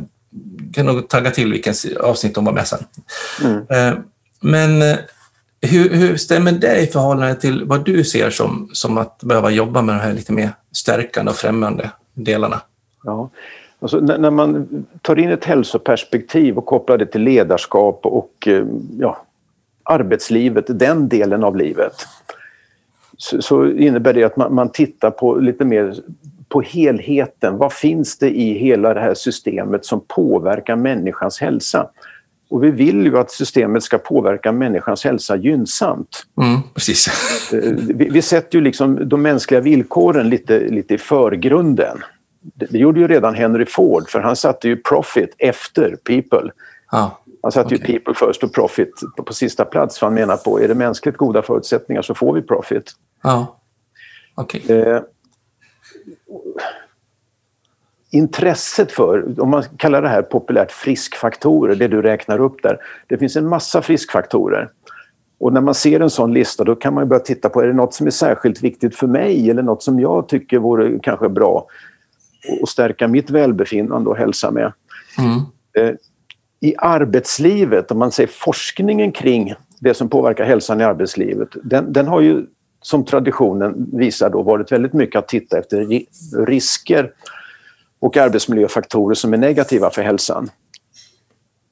kan nog tagga till vilken avsnitt de var med sen. Mm. Eh, men eh, hur, hur, stämmer det i förhållande till vad du ser som, som att behöva jobba med de här lite mer stärkande och främjande delarna? Ja, alltså när, man tar in ett hälsoperspektiv och kopplar det till ledarskap och eh, ja, arbetslivet, den delen av livet, så, innebär det att man tittar på lite mer på helheten. Vad finns det i hela det här systemet som påverkar människans hälsa? Och vi vill ju att systemet ska påverka människans hälsa gynnsamt. Mm, precis. Eh, vi, vi sätter ju liksom de mänskliga villkoren lite, lite i förgrunden. Det, det, gjorde ju redan Henry Ford för han satte ju profit efter people. Ah, han satte okay. ju people first och profit på, på, sista plats för han menar på är det mänskligt goda förutsättningar så får vi profit. Ah, okay. eh, intresset för, om man kallar det här populärt friskfaktorer, det du räknar upp där. Det finns en massa friskfaktorer. Och när man ser en sån lista då kan man börja titta på, är det något som är särskilt viktigt för mig eller något som jag tycker vore kanske bra att stärka mitt välbefinnande och hälsa med. Mm. Eh, I arbetslivet, om man säger forskningen kring det som påverkar hälsan i arbetslivet, den, den har ju som traditionen visar då varit väldigt mycket att titta efter risker och arbetsmiljöfaktorer som är negativa för hälsan.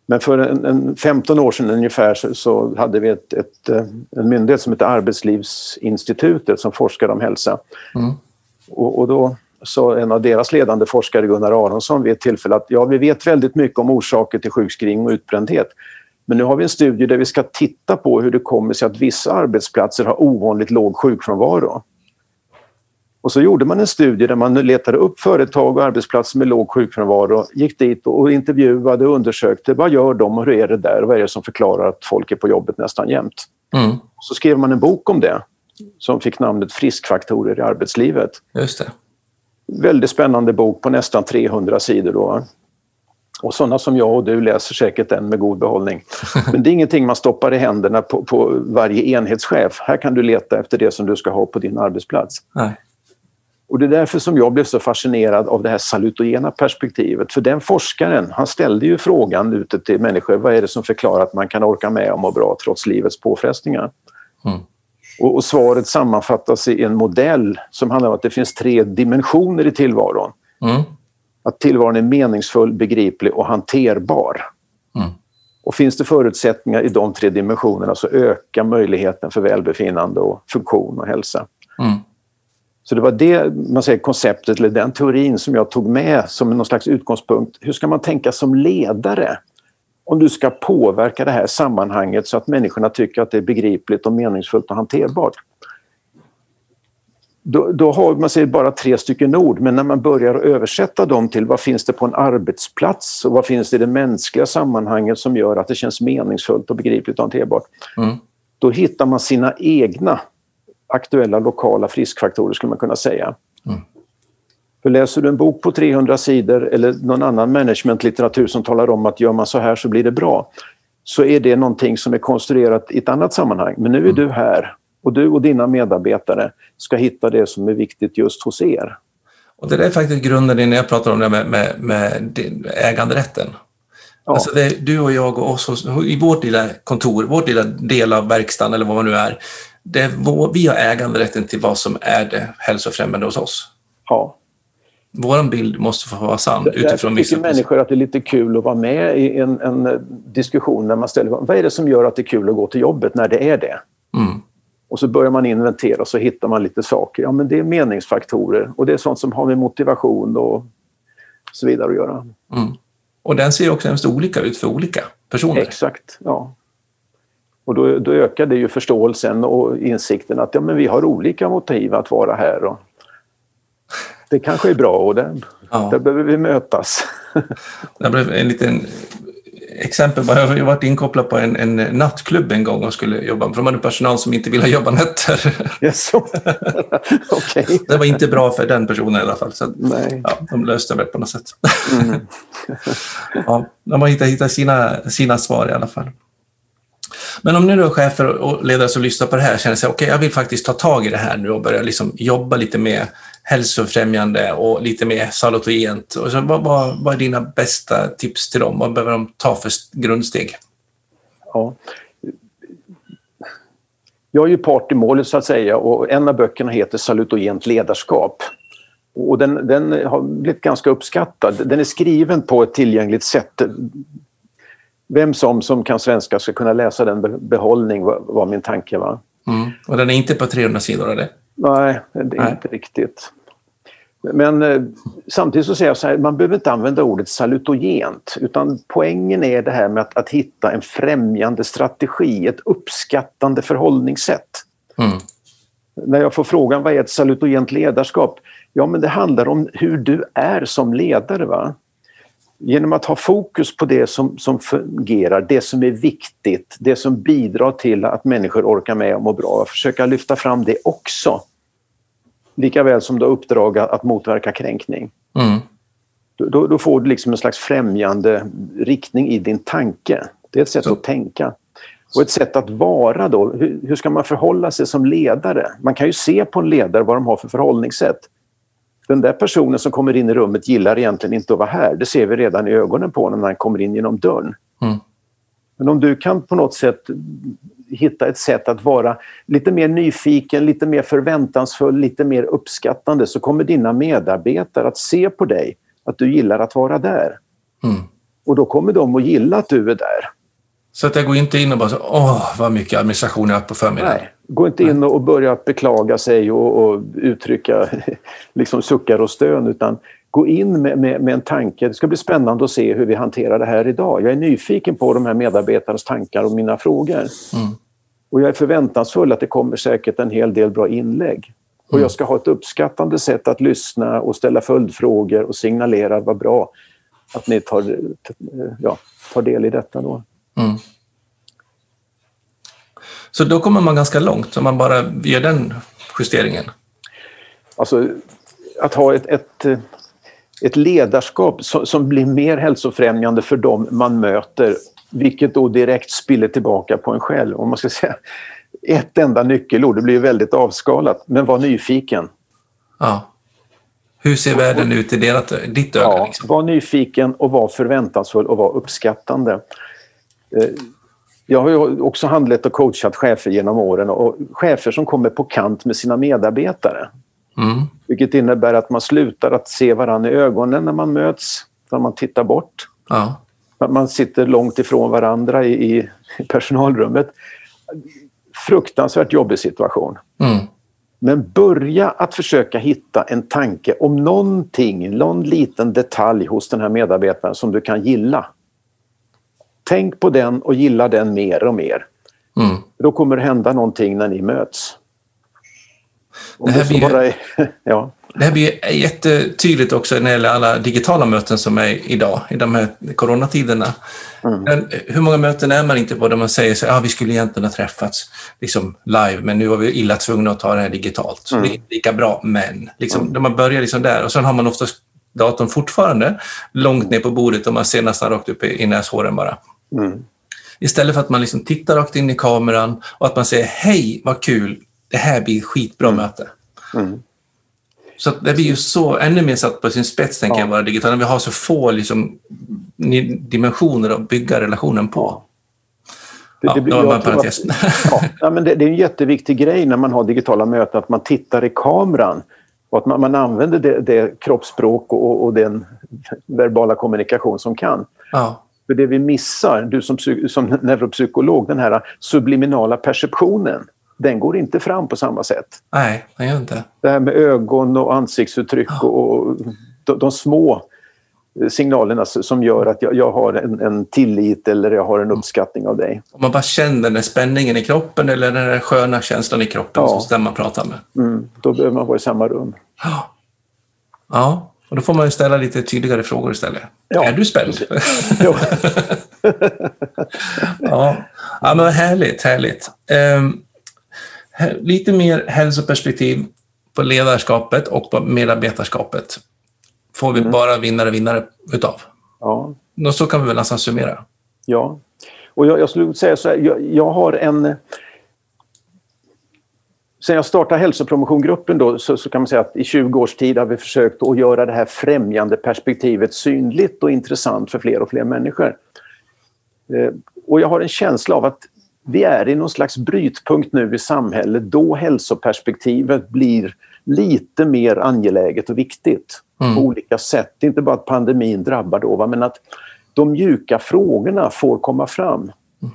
Men för en, en 15 år sedan ungefär så, så hade vi ett, ett, eh, en myndighet som heter Arbetslivsinstitutet som forskar om hälsa. Mm. Och, och, då sa en av deras ledande forskare, Gunnar Aronsson, vid ett tillfälle att ja, vi vet väldigt mycket om orsaker till sjukskrivning och utbrändhet. Men nu har vi en studie där vi ska titta på hur det kommer sig att vissa arbetsplatser har ovanligt låg sjukfrånvaro. Och så gjorde man en studie där man letade upp företag och arbetsplatser med låg sjukfrånvaro, gick dit och intervjuade och undersökte vad gör de och hur är det där och vad är det som förklarar att folk är på jobbet nästan jämt. Mm. Så skrev man en bok om det som fick namnet Friskfaktorer i arbetslivet. Just det. Väldigt spännande bok på nästan 300 sidor. Då. Och sådana som jag och du läser säkert den med god behållning. [laughs] Men det är ingenting man stoppar i händerna på, på varje enhetschef. Här kan du leta efter det som du ska ha på din arbetsplats. Nej. Och det är därför som jag blev så fascinerad av det här salutogena perspektivet. För den forskaren, han ställde ju frågan ute till människor, vad är det som förklarar att man kan orka med och må bra trots livets påfrestningar? Mm. Och, och, svaret sammanfattas i en modell som handlar om att det finns tre dimensioner i tillvaron. Mm att tillvaron är meningsfull, begriplig och hanterbar. Mm. Och finns det förutsättningar i de tre dimensionerna så ökar möjligheten för välbefinnande och funktion och hälsa. Mm. Så det var det man säger, konceptet, eller den teorin som jag tog med som någon slags utgångspunkt. Hur ska man tänka som ledare? Om du ska påverka det här sammanhanget så att människorna tycker att det är begripligt och meningsfullt och hanterbart då, då, har man säger bara tre stycken ord men när man börjar översätta dem till vad finns det på en arbetsplats och vad finns det i det mänskliga sammanhanget som gör att det känns meningsfullt och begripligt och hanterbart. Mm. Då hittar man sina egna aktuella lokala friskfaktorer skulle man kunna säga. Mm. För läser du en bok på 300 sidor eller någon annan managementlitteratur som talar om att gör man så här så blir det bra, så är det någonting som är konstruerat i ett annat sammanhang. Men nu är mm. du här och du och dina medarbetare ska hitta det som är viktigt just hos er. Och det är faktiskt grunden när jag pratar om det med, med, med äganderätten. Ja. Alltså det, du och jag och oss i vårt lilla kontor, vårt lilla del av verkstaden eller vad man nu är, det vår, vi har äganderätten till vad som är det hälsofrämjande hos oss. Ja. Vår bild måste få vara sann utifrån vissa... tycker människor att det är lite kul att vara med i en, en diskussion när man ställer vad är det som gör att det är kul att gå till jobbet när det är det? Mm. Och så börjar man inventera och så hittar man lite saker. Ja, men det är meningsfaktorer och det är sånt som har med motivation och så vidare att göra. Mm. Och den ser också hemskt olika ut för olika personer. Exakt, ja. Och då, då ökar det ju förståelsen och insikten att ja, men vi har olika motiv att vara här. Och det kanske är bra och det, ja. där behöver vi mötas. Det blev en liten exempel. Jag har varit inkopplad på en, en nattklubb en gång och skulle jobba. För de hade personal som inte ville jobba nätter. Yes. [laughs] okay. Det var inte bra för den personen i alla fall. Så Nej. Ja, de löste det på något sätt. Mm. [laughs] ja, de har hittat, hittat sina, sina svar i alla fall. Men om nu då chefer och ledare som lyssnar på det här känner sig, okej, okay, jag vill faktiskt ta tag i det här nu och börja liksom jobba lite med hälsofrämjande och lite mer salutogent. Och så, vad, vad, vad är dina bästa tips till dem? Vad behöver de ta för grundsteg? Ja. Jag är ju part i målet så att säga och en av böckerna heter Salutogent ledarskap. Och den, den har blivit ganska uppskattad. Den är skriven på ett tillgängligt sätt. Vem som, som kan svenska ska kunna läsa den behållning var, var min tanke. Va? Mm. Och den är inte på 300 sidor? Eller? Nej, det är Nej. inte riktigt. Men eh, samtidigt så säger jag så här, man behöver inte använda ordet salutogent utan poängen är det här med att, att hitta en främjande strategi, ett uppskattande förhållningssätt. Mm. När jag får frågan vad är ett salutogent ledarskap? Ja men det handlar om hur du är som ledare. Va? Genom att ha fokus på det som, som fungerar, det som är viktigt, det som bidrar till att människor orkar med och mår bra, försöka lyfta fram det också lika väl som du har uppdrag att motverka kränkning. Mm. Då, då, får du liksom en slags främjande riktning i din tanke. Det är ett sätt Så. att tänka. Och ett sätt att vara då, hur, hur, ska man förhålla sig som ledare? Man kan ju se på en ledare vad de har för förhållningssätt. Den där personen som kommer in i rummet gillar egentligen inte att vara här. Det ser vi redan i ögonen på honom när han kommer in genom dörren. Mm. Men om du kan på något sätt hitta ett sätt att vara lite mer nyfiken, lite mer förväntansfull, lite mer uppskattande så kommer dina medarbetare att se på dig att du gillar att vara där. Mm. Och då kommer de att gilla att du är där. Så att jag går inte in och bara så, åh vad mycket administration jag har på förmiddagen. Nej, gå inte in och börja beklaga sig och, och uttrycka [laughs] liksom suckar och stön utan gå in med, med, med, en tanke. Det ska bli spännande att se hur vi hanterar det här idag. Jag är nyfiken på de här medarbetarnas tankar och mina frågor. Mm. Och jag är förväntansfull att det kommer säkert en hel del bra inlägg. Och jag mm. ska ha ett uppskattande sätt att lyssna och ställa följdfrågor och signalera vad bra att ni tar, ja, tar del i detta. Då. Mm. Så då kommer man ganska långt om man bara gör den justeringen? Alltså, att ha ett, ett ett ledarskap som, som blir mer hälsofrämjande för dem man möter vilket då direkt spiller tillbaka på en själv. Om man ska säga ett enda nyckelord, det blir väldigt avskalat, men var nyfiken. Ja. Hur ser världen ut i derat, ditt öga? Ja, liksom? Var nyfiken och var förväntansfull och var uppskattande. Eh, jag har ju också handlett och coachat chefer genom åren och chefer som kommer på kant med sina medarbetare. Mm. Vilket innebär att man slutar att se varandra i ögonen när man möts, när man tittar bort. Ja. Man sitter långt ifrån varandra i, i personalrummet. Fruktansvärt jobbig situation. Mm. Men börja att försöka hitta en tanke om någonting, någon liten detalj hos den här medarbetaren som du kan gilla. Tänk på den och gilla den mer och mer. Mm. Då kommer det hända någonting när ni möts. Det här blir, bara, [laughs] ja. Det här blir jättetydligt också när det gäller alla digitala möten som är idag, i de här coronatiderna. Mm. Men hur många möten är man inte på där man säger att ah, vi skulle egentligen ha träffats liksom, live, men nu var vi illa tvungna att ta det här digitalt. Så mm. det är lika bra, men. Liksom, mm. Man börjar liksom där och sen har man oftast datorn fortfarande långt ner på bordet och man ser nästan rakt upp i, i näshåren bara. Mm. Istället för att man liksom tittar rakt in i kameran och att man säger hej, vad kul, det här blir skitbra mm. möte. Mm. Så det blir ju så ännu mer satt på sin spets, tänker ja. jag, vara digitalt. När vi har så få liksom, dimensioner att bygga relationen på. Det, det, ja, det var en parentes. Att, [laughs] ja, men det, det, är en jätteviktig grej när man har digitala möten, att man tittar i kameran och att man, man använder det, det kroppsspråk och, och, den verbala kommunikation som kan. Ja. För det vi missar, du som, som neuropsykolog, den här subliminala perceptionen den går inte fram på samma sätt. Nej, den gör inte. Det här med ögon och ansiktsuttryck och de, de små signalerna som gör att jag, jag har en, en, tillit eller jag har en uppskattning av dig. Om man bara känner den där spänningen i kroppen eller den där sköna känslan i kroppen ja. som den man pratar med. Mm, då behöver man vara i samma rum. Ja. ja, och då får man ju ställa lite tydligare frågor istället. Ja. Är du spänd? [laughs] ja. [laughs] ja. ja, men härligt, härligt. Um, lite mer hälsoperspektiv på ledarskapet och på medarbetarskapet får vi mm. bara vinnare vinnare utav. Ja. Och så kan vi väl nästan summera. Ja, och jag, jag skulle säga så här, jag, jag har en... Sen jag startade hälsopromotiongruppen då, så, så, kan man säga att i 20 års tid har vi försökt att göra det här främjande perspektivet synligt och intressant för fler och fler människor. Eh, och jag har en känsla av att vi är i någon slags brytpunkt nu i samhället då hälsoperspektivet blir lite mer angeläget och viktigt mm. på olika sätt. Det är inte bara att pandemin drabbar då, va? men att de mjuka frågorna får komma fram. Mm.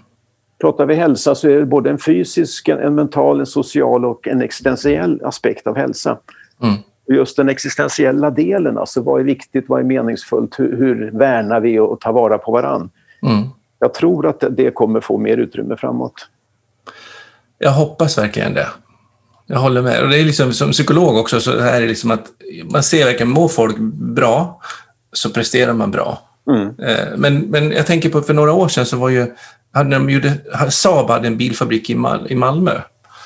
Pratar vi hälsa så är det både en fysisk, en mental, en social och en existentiell aspekt av hälsa. Mm. Just den existentiella delen, alltså vad är viktigt, vad är meningsfullt, hur, hur värnar vi och tar vara på varann? Mm jag tror att det kommer få mer utrymme framåt. Jag hoppas verkligen det. Jag håller med. Och det är liksom, som psykolog också så är det liksom att man ser verkligen, mår folk bra så presterar man bra. Mm. Eh, men, men jag tänker på för några år sedan så var ju, hade de gjorde, Saab hade en bilfabrik i, Mal, i Malmö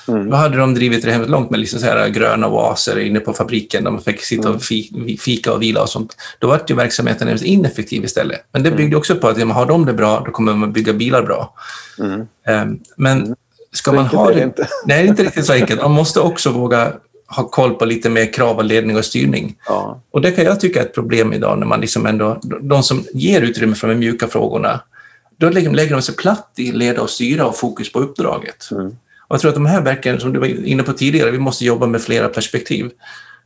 Mm. Då hade de drivit det hemskt långt med liksom så här gröna oaser inne på fabriken där man fick sitta och mm. fika och vila och sånt. Då var ju verksamheten hemskt ineffektiv istället. Men det mm. byggde också på att om man har de det bra, då kommer man bygga bilar bra. Mm. Ehm, men ska man ha det... Inte. [laughs] Nej, det är inte riktigt så enkelt. Man måste också våga ha koll på lite mer krav och ledning och styrning. Ja. Och det kan jag tycka är ett problem idag när man liksom ändå, de som ger utrymme för de mjuka frågorna, då lägger de sig platt i leda och styra och fokus på uppdraget. Mm. Jag tror att de här verken, som du var inne på tidigare, vi måste jobba med flera perspektiv.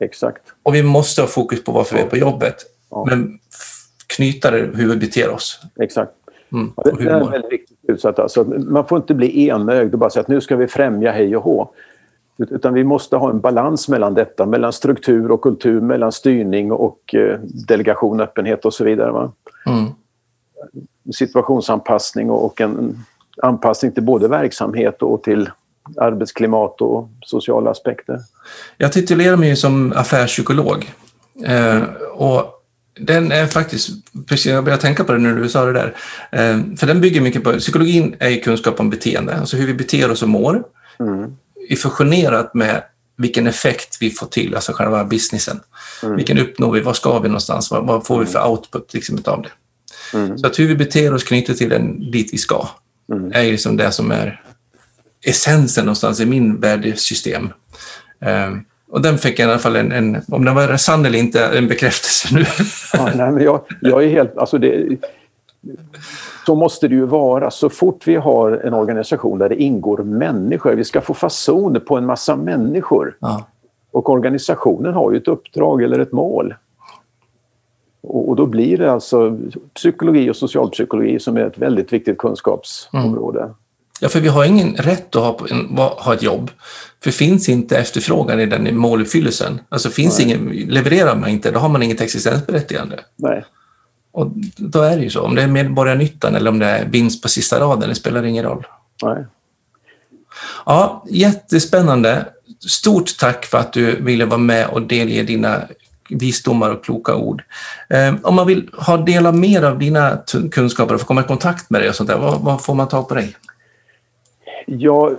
Exakt. Och vi måste ha fokus på varför vi är på jobbet. Ja. Men knyta det hur vi beter oss. Exakt. Mm. Ja, det, är väldigt viktigt. alltså, man får inte bli enögd och bara säga att nu ska vi främja hej och hå. Utan vi måste ha en balans mellan detta, mellan struktur och kultur, mellan styrning och eh, delegation, öppenhet och så vidare. Va? Mm. Situationsanpassning och en anpassning till både verksamhet och till arbetsklimat och sociala aspekter. Jag titulerar mig som affärspsykolog. Eh, och den är faktiskt, precis jag började tänka på det när du sa det där, eh, för den bygger mycket på, psykologin är ju kunskap om beteende, alltså hur vi beter oss och mår, mm. fusionerat med vilken effekt vi får till, alltså själva businessen. Mm. Vilken uppnår vi, vad ska vi någonstans, vad, vad får vi för output liksom, av det? Mm. Så att hur vi beter oss knyter till den dit vi ska, mm. är liksom det som är essensen någonstans i min värdesystem. Um, och den fick i alla fall en, en, om den var sann eller inte, en bekräftelse nu. [laughs] ja, nej, men jag, jag är helt, alltså det, så måste det ju vara. Så fort vi har en organisation där det ingår människor, vi ska få fason på en massa människor. Ja. Och organisationen har ju ett uppdrag eller ett mål. Och, och, då blir det alltså psykologi och socialpsykologi som är ett väldigt viktigt kunskapsområde. Mm. Ja, för vi har ingen rätt att ha, en, ha ett jobb. För finns inte efterfrågan i den måluppfyllelsen, alltså finns ingen, levererar man inte, då har man inget existensberättigande. Nej. Och då är det ju så. Om det är medborgarnyttan eller om det är vinst på sista raden, det spelar ingen roll. Nej. Ja, jättespännande. stort tack för att du ville vara med och delge dina visdomar och kloka ord. Eh, om man vill ha del av mer av dina kunskaper och få komma i kontakt med dig och sånt där, vad, vad får man ta på dig? Ja,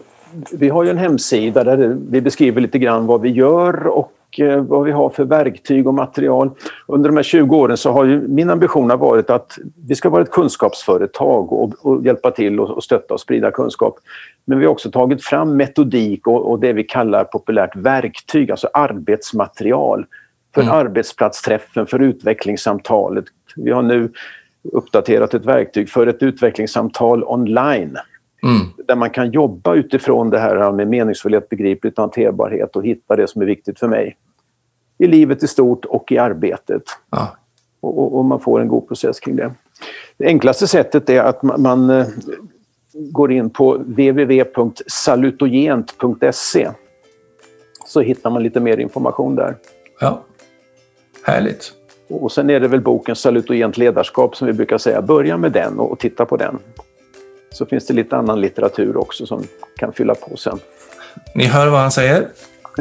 vi har ju en hemsida där vi beskriver lite grann vad vi gör och eh, vad vi har för verktyg och material. Under de här 20 åren så har ju min ambition varit att vi ska vara ett kunskapsföretag och, och hjälpa till och, och, stötta och sprida kunskap. Men vi har också tagit fram metodik och, och det vi kallar populärt verktyg, alltså arbetsmaterial för mm. arbetsplatsträffen, för utvecklingssamtalet. Vi har nu uppdaterat ett verktyg för ett utvecklingssamtal online. Mm. Där man kan jobba utifrån det här med meningsfullhet, begripligt och hanterbarhet och hitta det som är viktigt för mig. I livet i stort och i arbetet. Ja. Och, och, man får en god process kring det. Det enklaste sättet är att man, man eh, går in på www.salutogent.se så hittar man lite mer information där. Ja, Härligt. Och sen är det väl boken Salutogent ledarskap som vi brukar säga. Börja med den och titta på den. Så finns det lite annan litteratur också som kan fylla på sen. Ni hör vad han säger.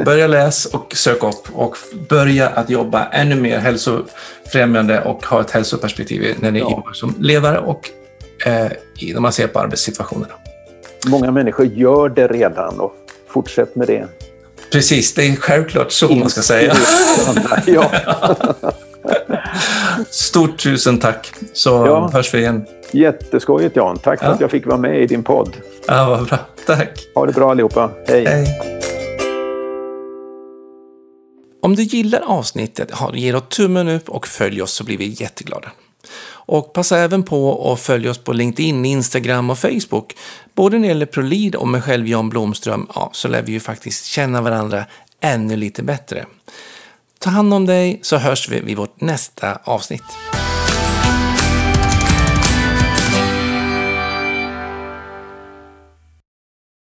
Börja läs och sök upp och börja att jobba ännu mer hälsofrämjande och ha ett hälsoperspektiv när ni ja. jobbar som ledare och eh, när man ser på arbetssituationerna. Många människor gör det redan och fortsätt med det. Precis, det är självklart så man ska säga. ja. [laughs] Stort tusen tack, så ja. hörs vi igen. Jätteskojigt Jan. Tack för ja. att jag fick vara med i din podd. Ja, vad bra. Tack. Ha det bra allihopa. Hej. Hej. Om du gillar avsnittet, ge då tummen upp och följ oss så blir vi jätteglada. Och passa även på att följa oss på LinkedIn, Instagram och Facebook. Både när det gäller Prolid och mig själv Jan Blomström, ja, så lär vi ju faktiskt känna varandra ännu lite bättre. Ta hand om dig så hörs vi vid vårt nästa avsnitt.